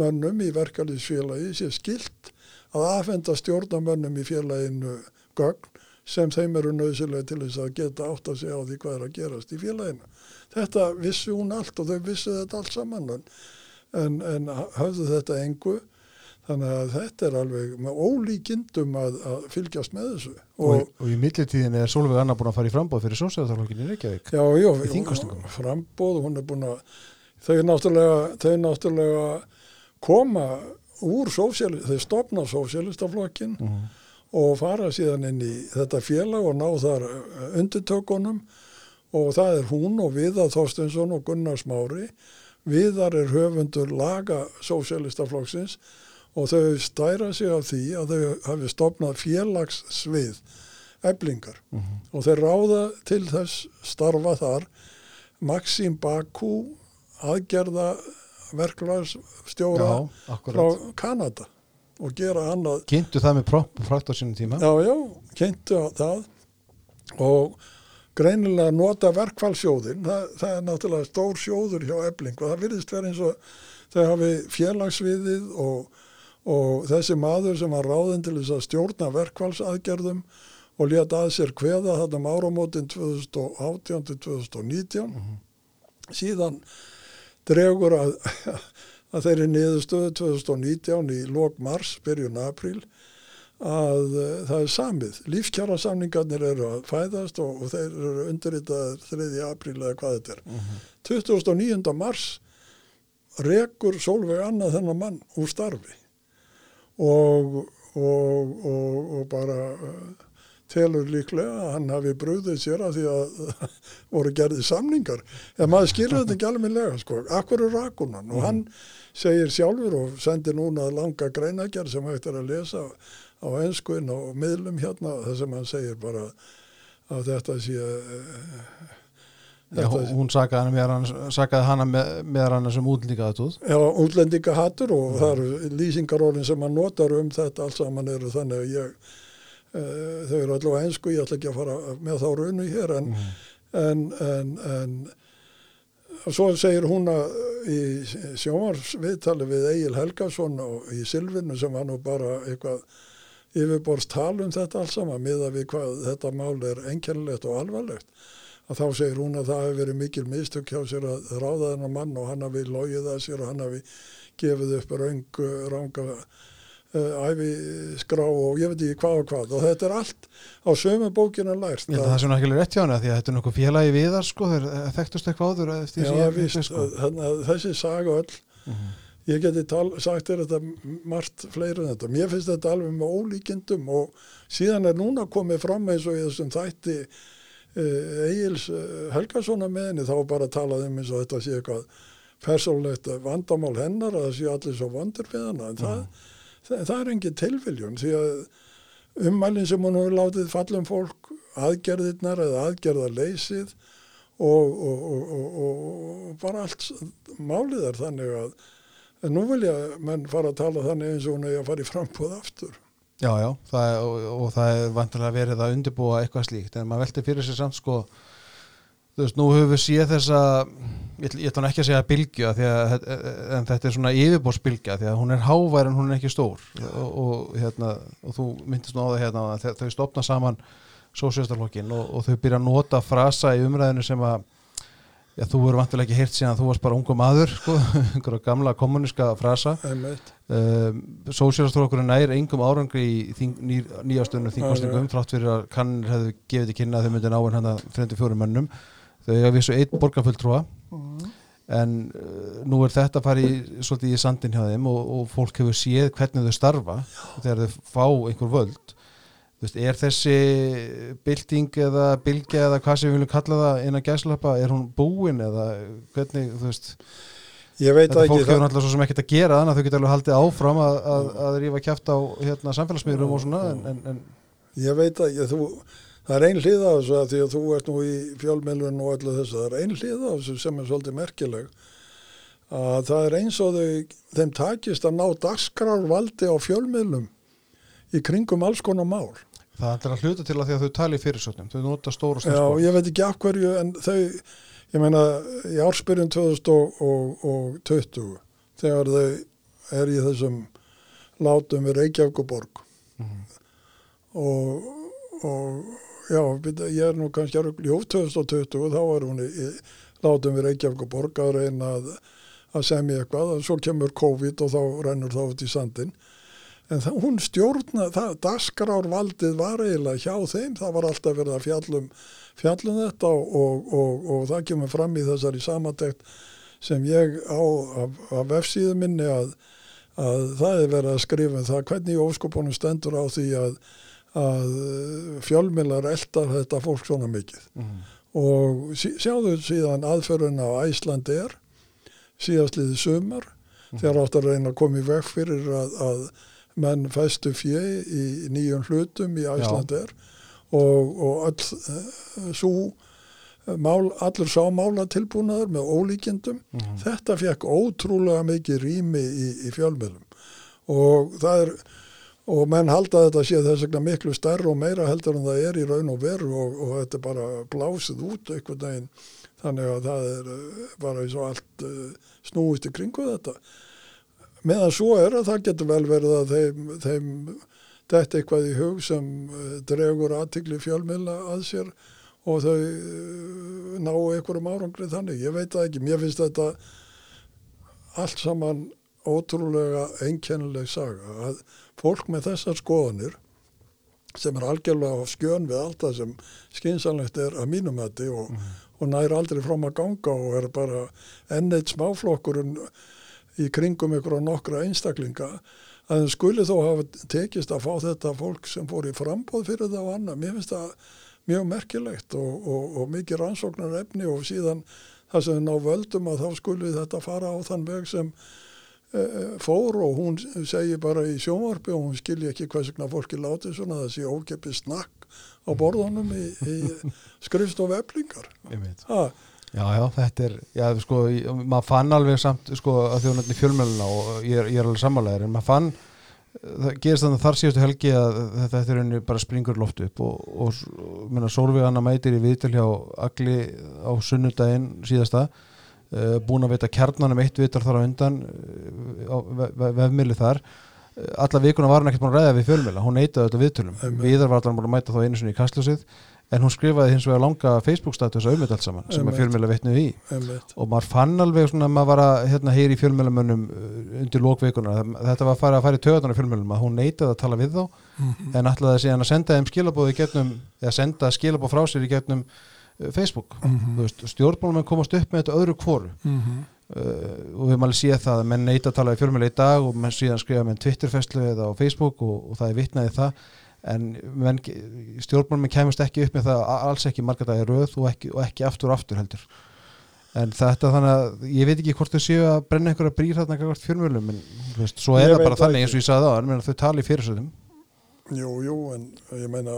mönnum í verkalýsfélagi sé skilt að afhenda stjórnamönnum í félaginu gögn sem þeim eru nöðsilega til þess að geta átt að segja á því hvað er að gerast í félaginu. Þetta vissi hún allt og þau vissi þetta allt saman en, en höfðu þetta engu Þannig að þetta er alveg með ólíkindum að, að fylgjast með þessu. Og, og, og í millitíðin er Solveig Anna búin að fara í frambóð fyrir sósæðarþarlokkinni í Reykjavík. Já, já. Þingkostningum. Frambóð, hún er búin að, þau náttúrulega, þau náttúrulega koma úr sósjálist, þau stopna sósjálistaflokkin Mm -hmm. og fara síðan inn í þetta félag og ná þar undirtökunum og það er hún og Viðar Þorstensson og Gunnar Smári. Viðar er höfundur laga sósjálistaflokksins og þau stæra sig af því að þau hafi stopnað félagssvið eblingar Mm -hmm. og þeir ráða til þess starfa þar Maxim Baku aðgerða verklagsstjóra frá. Kanada og gera hann að Kynntu það með propp og frækt á sínum tíma. já, já, kynntu það og greinilega nota verkfallsjóðin það, það er náttúrulega stór sjóður hjá ebling og það virðist verið eins og þau hafi félagsviðið og, og þessi maður sem var ráðin til þess að stjórna verkfallsaðgerðum og leta að sér kveða þetta um áramótin 2018 til 2019 síðan dregur að, að þeirri niðurstöðu 2019 í lók mars, byrjun apríl að uh, það er samið. Lífskjara samningarnir eru að fæðast og, og þeir eru undirritaðir 3. apríl eða hvað þetta er. Mm -hmm. 29. mars rekur Solveig annað þennan mann úr starfi og, og, og, og bara uh, telur líklega að hann hafi brúðið sér að því að voru gerðið samningar. En maður skilur þetta ekki almenlega sko, akkur er rakunan og hann segir sjálfur og sendir núna langa greinagerð sem hægt er að lesa á ennskuinn og miðlum hérna þar sem hann segir bara að þetta sé uh, Já, hún sakaði hana meðan hann sem útlendingaðatúð Já, útlendingahattur og það eru lýsingarólinn sem hann notar um þetta allt saman eru þannig að ég þau eru allavega einsku, ég ætla ekki að fara með þá raunu hér en, mm. en, en, en svo segir hún að í sjómarsviðtali við Egil Helgason og í Silvinu sem var nú bara eitthvað yfirborst tal um þetta alls saman miða við hvað þetta mál er enkjærlegt og alvarlegt að þá segir hún að það hefur verið mikil mistök hjá sér að ráða þennan mann og hann hafi logið að sér og hann hafi gefið upp raung, ranga æfiskrá og ég veit ekki hvað og hvað og þetta er allt á sömu bókinu lært. Ég held að það er svona ekki rétt hjá hana því að þetta er nokkuð félagi við það sko, þeir þekktust eitthvað áður eftir Já, víst, sko. þessi saga öll mhm. -huh. ég geti tal, sagt þér þetta margt fleiri en þetta. Mér finnst þetta alveg með ólíkindum og síðan er núna komið fram eins og í þessum þætti Eh, Egil's eh, Helgarsson að með henni þá bara talaði um eins og þetta sé eitthvað persónlegt vandamál hennar að það sé allir svo vandur við hana en það, það, það er engin tilviljun því að ummælinn sem hún hefur látið fallum fólk aðgerðirnar eða aðgerðarleysið og, og, og, og bara allt málið er þannig að nú vilja menn fara að tala þannig eins og hún hefur að fara í frambúð aftur. Já, já, það er, og, það er vantilega verið að undirbúa eitthvað slíkt en maður veldi fyrir sig samt sko þú veist, nú höfum við séð þessa ég, ég ætla ekki að segja bilgja að, en þetta er svona yfirbórsbilgja því að hún er hávær en hún er ekki stór og, og, hérna, og þú myndist nú á það hérna að þau stopna saman sósjastarlokkin og þau byrja að nota frasa í umræðinu sem að Já, þú verður vantilega ekki hirt síðan að þú varst bara ungu maður, sko, einhverja gamla kommuniska frasa. Um, Sósjálfstrókurinn nær engum árangri í ný, nýjastunum þingkostningum, þrátt fyrir að kannir hefðu gefið til kynna að þau myndi ná en hann að 34 mönnum. Þau hefði vissu einn borgarfulltrúa, mm. en uh, nú er þetta að í, svolítið í sandin hjá þeim og, og fólk hefur séð hvernig þau starfa þegar þau fá einhver völd Veist, er þessi bylting eða bylgja eða hvað sem við viljum kalla það innan gæslappa, er hún búin eða hvernig, þú veist þetta fólk hefur náttúrulega svo sem ekkert að gera þannig að þau geta alveg haldið áfram að, að, að rífa kæft á hérna, samfélagsmiðlum og svona en, en, en... Ég veit að ég, þú, það er ein hlið af þessu að því að þú ert nú í fjölmjölun og öllu þessu, það er ein hlið af þessu sem er svolítið merkileg að það er eins og þau, þeim takist að ná dagskrárvaldi á fjölmjölum í kringum alls konar mál Það er að hluta til að því að þau tali fyrirsögnum, þau nota stóru. Já, ég veit ekki af hverju en þau, ég meina í ársbyrjun 2020 þegar þau er í þessum látum við Reykjavík og Borg mm -hmm. og, og já, ég er nú kannski jú, 2020 þá er hún í látum við Reykjavík og Borg að reyna að, að semja eitthvað. Og svo kemur COVID og þá rennur það út í sandin en það, hún stjórna, það, dasgrárvaldið var eiginlega hjá þeim, það var alltaf verið að fjallum, fjallum þetta og, og, og, og það kemur fram í þessari samantekt sem ég á af, af vefsíðu minni að, að það er verið að skrifa um það hvernig óskopunum stendur á því að, að fjölmilar eldar þetta fólk svona mikið mm. og sjáðu síðan aðferðun á Æslandi er síðastliði sumar mm. þegar átt að reyna að koma í vekk fyrir að, að menn fæstu fjö í nýjum hlutum í Æslander og, og all uh, svo mál, allur sá mála tilbúnaður með ólíkjendum mm -hmm. þetta fekk ótrúlega mikið rými í, í fjölmiðlum og það er og menn halda þetta sé þess vegna miklu stærra og meira heldur en það er í raun og veru og, og þetta er bara blásið út eitthvað daginn þannig að það er eh, bara eins og allt uh, snúist í kringu þetta. Meðan svo er að það getur vel verið að þeim, þeim þetta eitthvað í hug sem eh, dregur aðtikli fjölmila að sér og þau eh, ná einhverjum árangri þannig, ég veit það ekki. Mér finnst þetta allt saman ótrúlega einkennileg saga. Að fólk með þessar skoðanir sem er algjörlega á skjön við allt það sem skynsanlegt er að mínumætti og, mm. og næri aldrei frám að ganga og er bara enneitt smáflokkur en í kringum ykkur og nokkra einstaklinga að þeim skuli þó hafa tekist að fá þetta fólk sem fór í frambóð fyrir það og annað. Mér finnst það mjög merkilegt og, og, og mikið rannsóknar efni og síðan það sem ná völdum að þá skuli þetta fara á þann veg sem fór og hún segir bara í sjónvarpi og hún skilji ekki hvers vegna fólki láti svona það sé ókeppið snakk á borðunum í, í skrifstof eflingar. Ég veit. Ha, Já, já, þetta er, já, sko, maður fann alveg samt, sko, að er fjölmjöluna og ég er, ég er alveg sammálaðir, en maður fann, það gerist þannig þar síðustu helgi að þetta, er henni bara springur í loft upp og, og, og Anna mætir í viðtöl hjá Agli á sunnudaginn síðasta, uh, búin að veita kjarnanum eitt viðtal þar á undan uh, á ve ve vefmiðli þar, uh, alla vikuna var hann ekkert búin að ræða við fjölmjöla, hún neitaði þetta viðtölum, viðar var allan búin að mæta þá einu sinni í kastljósið, en hún skrifaði hins vegar langa Facebook-status á umvitt allt saman, sem að fjölmjöla veitnuði í einmitt. og maður fann alveg svona að maður var að hérna, heyri í fjölmjölamönnum undir lókveikuna þetta var að fara að fara í töðan á fjölmjölum að hún neitaði að tala við þá Mhm. en ætlaði síðan að senda þeim skilabóð í gegnum eða senda skilabóð frá sér í gegnum uh, Facebook. Þú veist, stjórnmálum komast upp með þetta öðru kvoru Mhm. Uh, og við erum alveg séð það að menn neita að tala í fjölmjöla í dag og menn síðan skrifa með Twitterfestlu eða á Facebook og, og það er vitnaði það. En menn, stjórnmálum kemist ekki upp með það alls ekki margar dagi röð og ekki, og ekki aftur og aftur heldur. En þetta þannig að ég veit ekki hvort þau séu að brenna einhverja brýr þarna hvert fjölmjölum en veist, svo er Ég það bara þannig eins og ég sagði það en þau tali í fyrirsöðum Jú, jú, en ég meina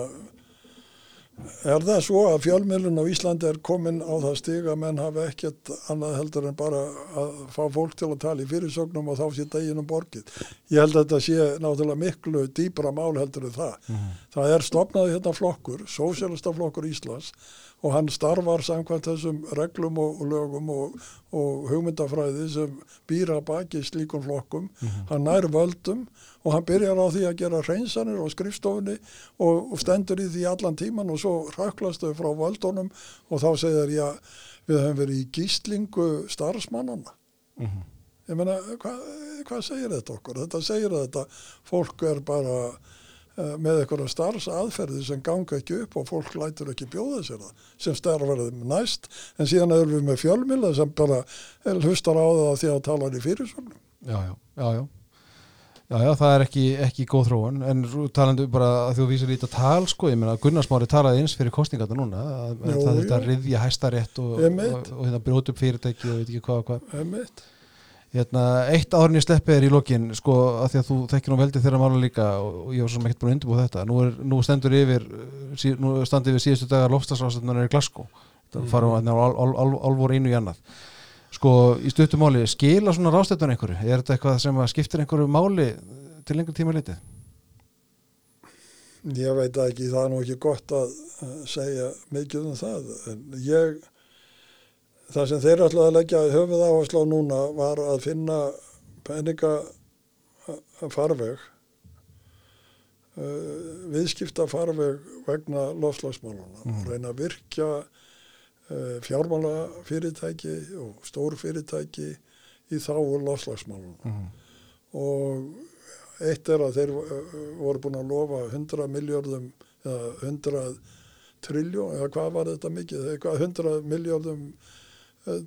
er það svo að fjölmiðlun á Íslandi er komin á það stig að menn hafa ekkert annað heldur en bara að fá fólk til að tala í fyrirsögnum og þá sé deginum borgið. Ég held að þetta sé náttúrulega miklu dýbra mál heldur en það. Það er stopnaði hérna flokkur, Sósialista flokkur Íslands og hann starfar samkvæmt þessum reglum og, og lögum og, og hugmyndafræði sem býra baki slíkum flokkum. Hann nær völdum og hann byrjar á því að gera hreinsanir á skrifstofunni og, og stendur í því allan tíman og svo röklast þau frá völdunum og þá segir já, við höfum verið í gíslingu starfsmannana. Ég meina, hvað hva segir þetta okkur? Þetta segir að þetta fólk er bara með eitthvað starfsaðferði sem ganga ekki upp og fólk lætur ekki bjóða sér það sem starfarðum næst en síðan erum við með fjölmila sem bara eh, hlustar á það því að tala í fyrirsögnum. já, já, já, já Já, já, það er ekki, ekki góð þróun en svo talandi bara að þú vísir lítið tal sko, ég meina Gunnar Smári talaði eins fyrir kostningarna núna að, að Jú, það þetta riðja hæstarétt og, Einmitt. og, og, hérna brjóta upp fyrirtæki og veit ekki hvað og hvað. Hérna, eitt árin ég sleppi er í lokin sko, að því að þú þekkir nú veldið þeirra mála líka og, ég var svo sem ekkert búin að undirbúa þetta. Nú, er, nú stendur yfir uh, sí, nú standi yfir síðustu dagar lofstafsráðstöndar í Glasgow. Það farum við al, al, al, alvor einu í annað. Sko, í stuttum máli, skila svona ráðstöndun einhverju, er þetta eitthvað sem skiptir einhverju máli til lengur tíma litið? Ég veit ekki, það er nú ekki gott að uh, segja mikið um það. En ég, það sem þeir ætlaði að leggja höfuð áherslu á núna var að finna peninga farveg, viðskipta farveg vegna lofslagsmáluna Mhm. og reyna að virkja fjármálafyrirtæki og stórfyrirtæki í þáu lofslagsmáluna Mm. og eitt er að þeir voru búin að lofa 100 miljardum eða 100 triljón eða hvað var þetta mikið, eitthvað 100 miljardum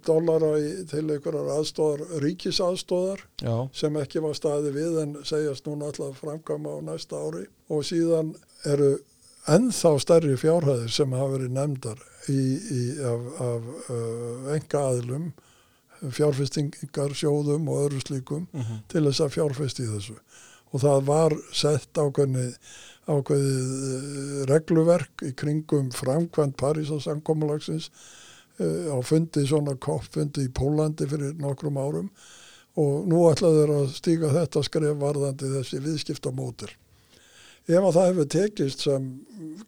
dollara í, til einhverjar aðstóðar, ríkisaðstóðar Já, sem ekki var staði við en segjast núna alltaf framkama á næsta ári. Og síðan eru ennþá stærri fjárhæðir sem hafa verið nefndar í, í, af, af uh, enga aðlum fjárfestingar sjóðum og öðru slíkum Mhm. til þess að fjárfesti í þessu. Og það var sett ákveðið eh, regluverk í kringum framkvæmt Parísasamkomulagsins uh, á fundi svona koppfundi í Pólandi fyrir nokkrum árum og nú ætlaðu þeir að stíga þetta skref varðandi þessi viðskiptamótil. Ef að það hefur tekist sem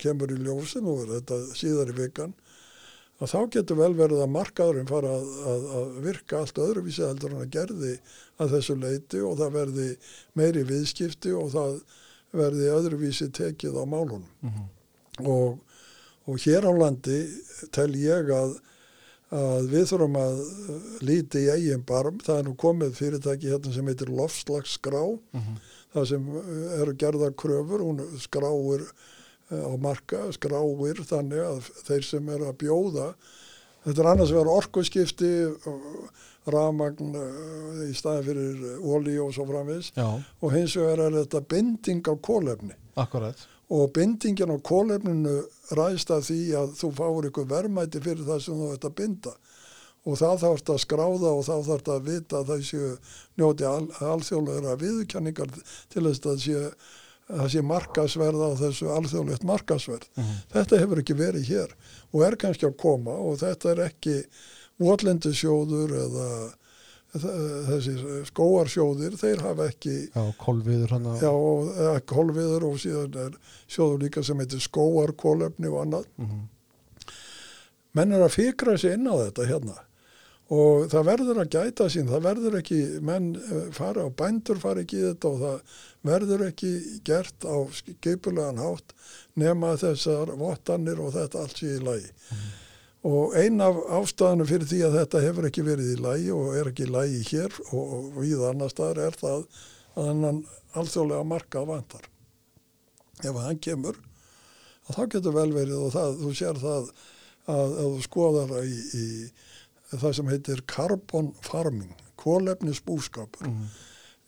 kemur í ljósi nú er þetta síðar í vikan að þá getur vel verið að markaðurinn fara að, að, að virka allt öðruvísi heldur en að gerði að þessu leiti og það verði meiri viðskipti og það verði öðruvísi tekið á málunum. Mhm. Og, og hér á landi tel ég að, að við þurfum að líti í eigin barm. Það er nú komið fyrirtæki hérna sem heitir Lofslagsgrá. Mhm. Það sem eh, eru gerðar kröfur, hún skráir eh, á marka, skráir þannig að þeir sem eru að bjóða þetta er annars vegar orkuskipti rafmagn í staði fyrir ólí og svo framvis Já, og hins vegar er þetta binding á kólefni akkurat og bindingin á kólefninu ræðst að því að þú fáur ykkur verðmæti fyrir það sem þú ert að binda og það þarf að skráða og þá þarf að vita að það séu njóti al, alþjóðlega viðurkenningar til þess að það sé, það sé markasverð á þessu alþjóðlegt markasverð. Mhm. Þetta hefur ekki verið hér og er kannski að koma og þetta er ekki votlendisjóður eða þessi skóarsjóðir, þeir hafa ekki Já, kolviður Já, og eða kolviður og síðan er sjóður líka sem heitir skóarkólefni og annað. Mhm. Menn er að fikra sig inn á þetta hérna og það verður að gæta sín, það verður ekki, menn eh, fara og bændur fara ekki í þetta og það verður ekki gert á skipulegan hátt nema þessar vottanir og þetta allt sé í lagi. Og ein af ástæðanum fyrir því að þetta hefur ekki verið í lagi og er ekki í lagi hér og, og við annar staðar er það að hennan alþjóðlega markað vantar. Ef hann kemur, þá getur vel verið og það, þú sér það að þú skoðar í, í það sem heitir carbon farming, kólefnis búskapur, Mhm.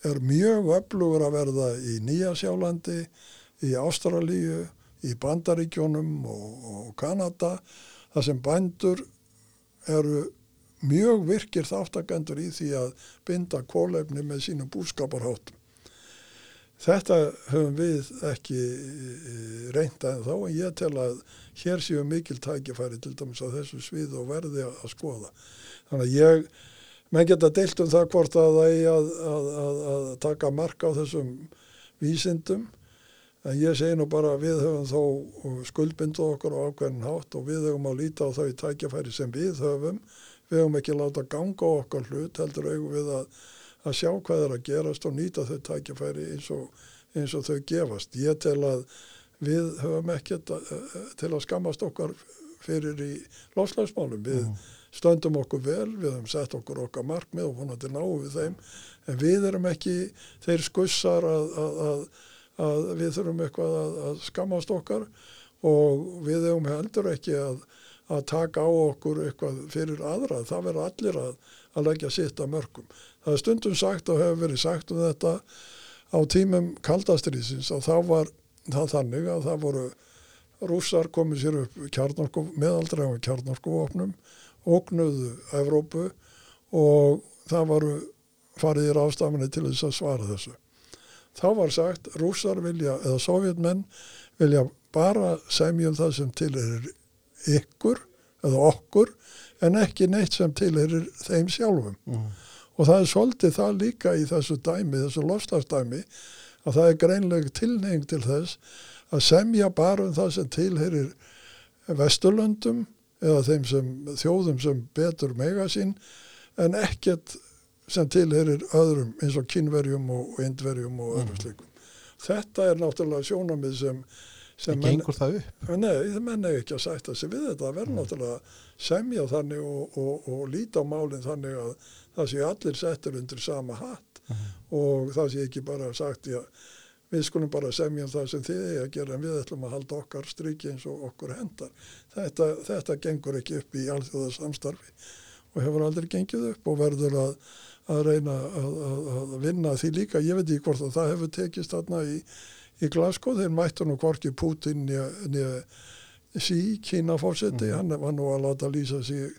er mjög öflugur að verða í Nýja Sjálandi, í Ástralíu, í Bandaríkjónum og, og Kanada, það sem bændur eru mjög virkir þáttakendur í því að binda kólefni með sínum búskaparháttum. Þetta höfum við ekki eh, reynt að þá en ég tel að hér séu mikil tækifæri til dæmis á þessu svið og verði að, skoða. Þannig að ég, menn geta deilt um það hvort að það eigi að, að, að, að taka mark á þessum vísindum en ég segi nú bara við höfum þó skuldbindu okkur á ákveðin hátt og við höfum að líta á þau tækifæri sem við höfum. Við höfum ekki láta ganga á okkar hlut heldur eigum við að að sjá hvað er að gerast og nýta þau tækifæri eins og, eins og þau gefast. Ég tel að við höfum ekkert að, til að skammast okkar fyrir í lofslagsmálum. Við Mhm. stöndum okkur vel, við höfum sett okkur okkar markmið og vonandi náum við þeim, en við erum ekki þeir skussar að, að, að, að við þurfum eitthvað að, að skammast okkar og við höfum heldur ekki að, að taka á okkur eitthvað fyrir aðra. Það verður allir að, að leggja sitt að mörgum. Það er stundum sagt og hefur verið sagt um þetta á tímum kaldastriðsins og þá var það þannig að það voru rússar komið sér upp kjarnorku, meðaldrægum kjarnorkuvopnum, ógnuðu Evrópu og það voru fariðir ástafinni til þess að svara þessu. Þá var sagt rússar vilja, eða sovjetmenn vilja bara semjum það sem tilherir ykkur eða okkur en ekki neitt sem tilherir þeim sjálfum. Mhm. Og það er svolítið það líka í þessu dæmi, þessu lofstafsdæmi, að það er greinleg tilneying til þess að semja bara um það sem tilherir vesturlöndum eða þeim sem, þjóðum sem betur mega sín en ekkert sem tilherir öðrum eins og kynverjum og indverjum og öðrum Mhm. slikum. Þetta er náttúrulega sjónamið sem, sem Það gengur það upp Nei, það menn ekki að sætta sig við þetta. Það verður Mm. náttúrulega semja þannig og, og, og líta á málinn þannig að það sé allir settur undir sama hatt Mhm. og það sé ekki bara sagt já, við skulum bara semja um það sem þið eigi að gera en við ætlum að halda okkar striki eins og okkur hendar. Þetta, þetta gengur ekki upp í alþjóða samstarfi og hefur aldrei gengið upp og verður að, að reyna að, að, að vinna því líka. Ég veit ekki hvort að það hefur tekist þarna í, í Glasgow, þeir mættu nú hvorki Putin nýja sí, Kína fórseti, hann var nú að láta lýsa sig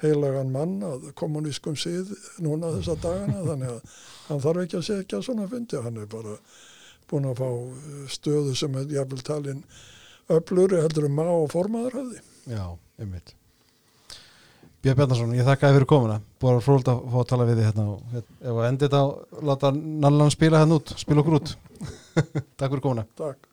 heilagan mann að kommunískum sið núna þessa dagana, þannig að hann þarf ekki að segja svona fundi, hann er bara búin að fá stöðu sem er jafnvel talin öfluri heldur um má og formaður hafði. Já, einmitt Björn Bjarnarsson, ég þakka þér fyrir komuna. Búið að fróld að fá að tala við þið hérna og ef að endi þetta að láta Nallan spila hérna út. Spila okkur út. Takk fyrir komuna. Takk.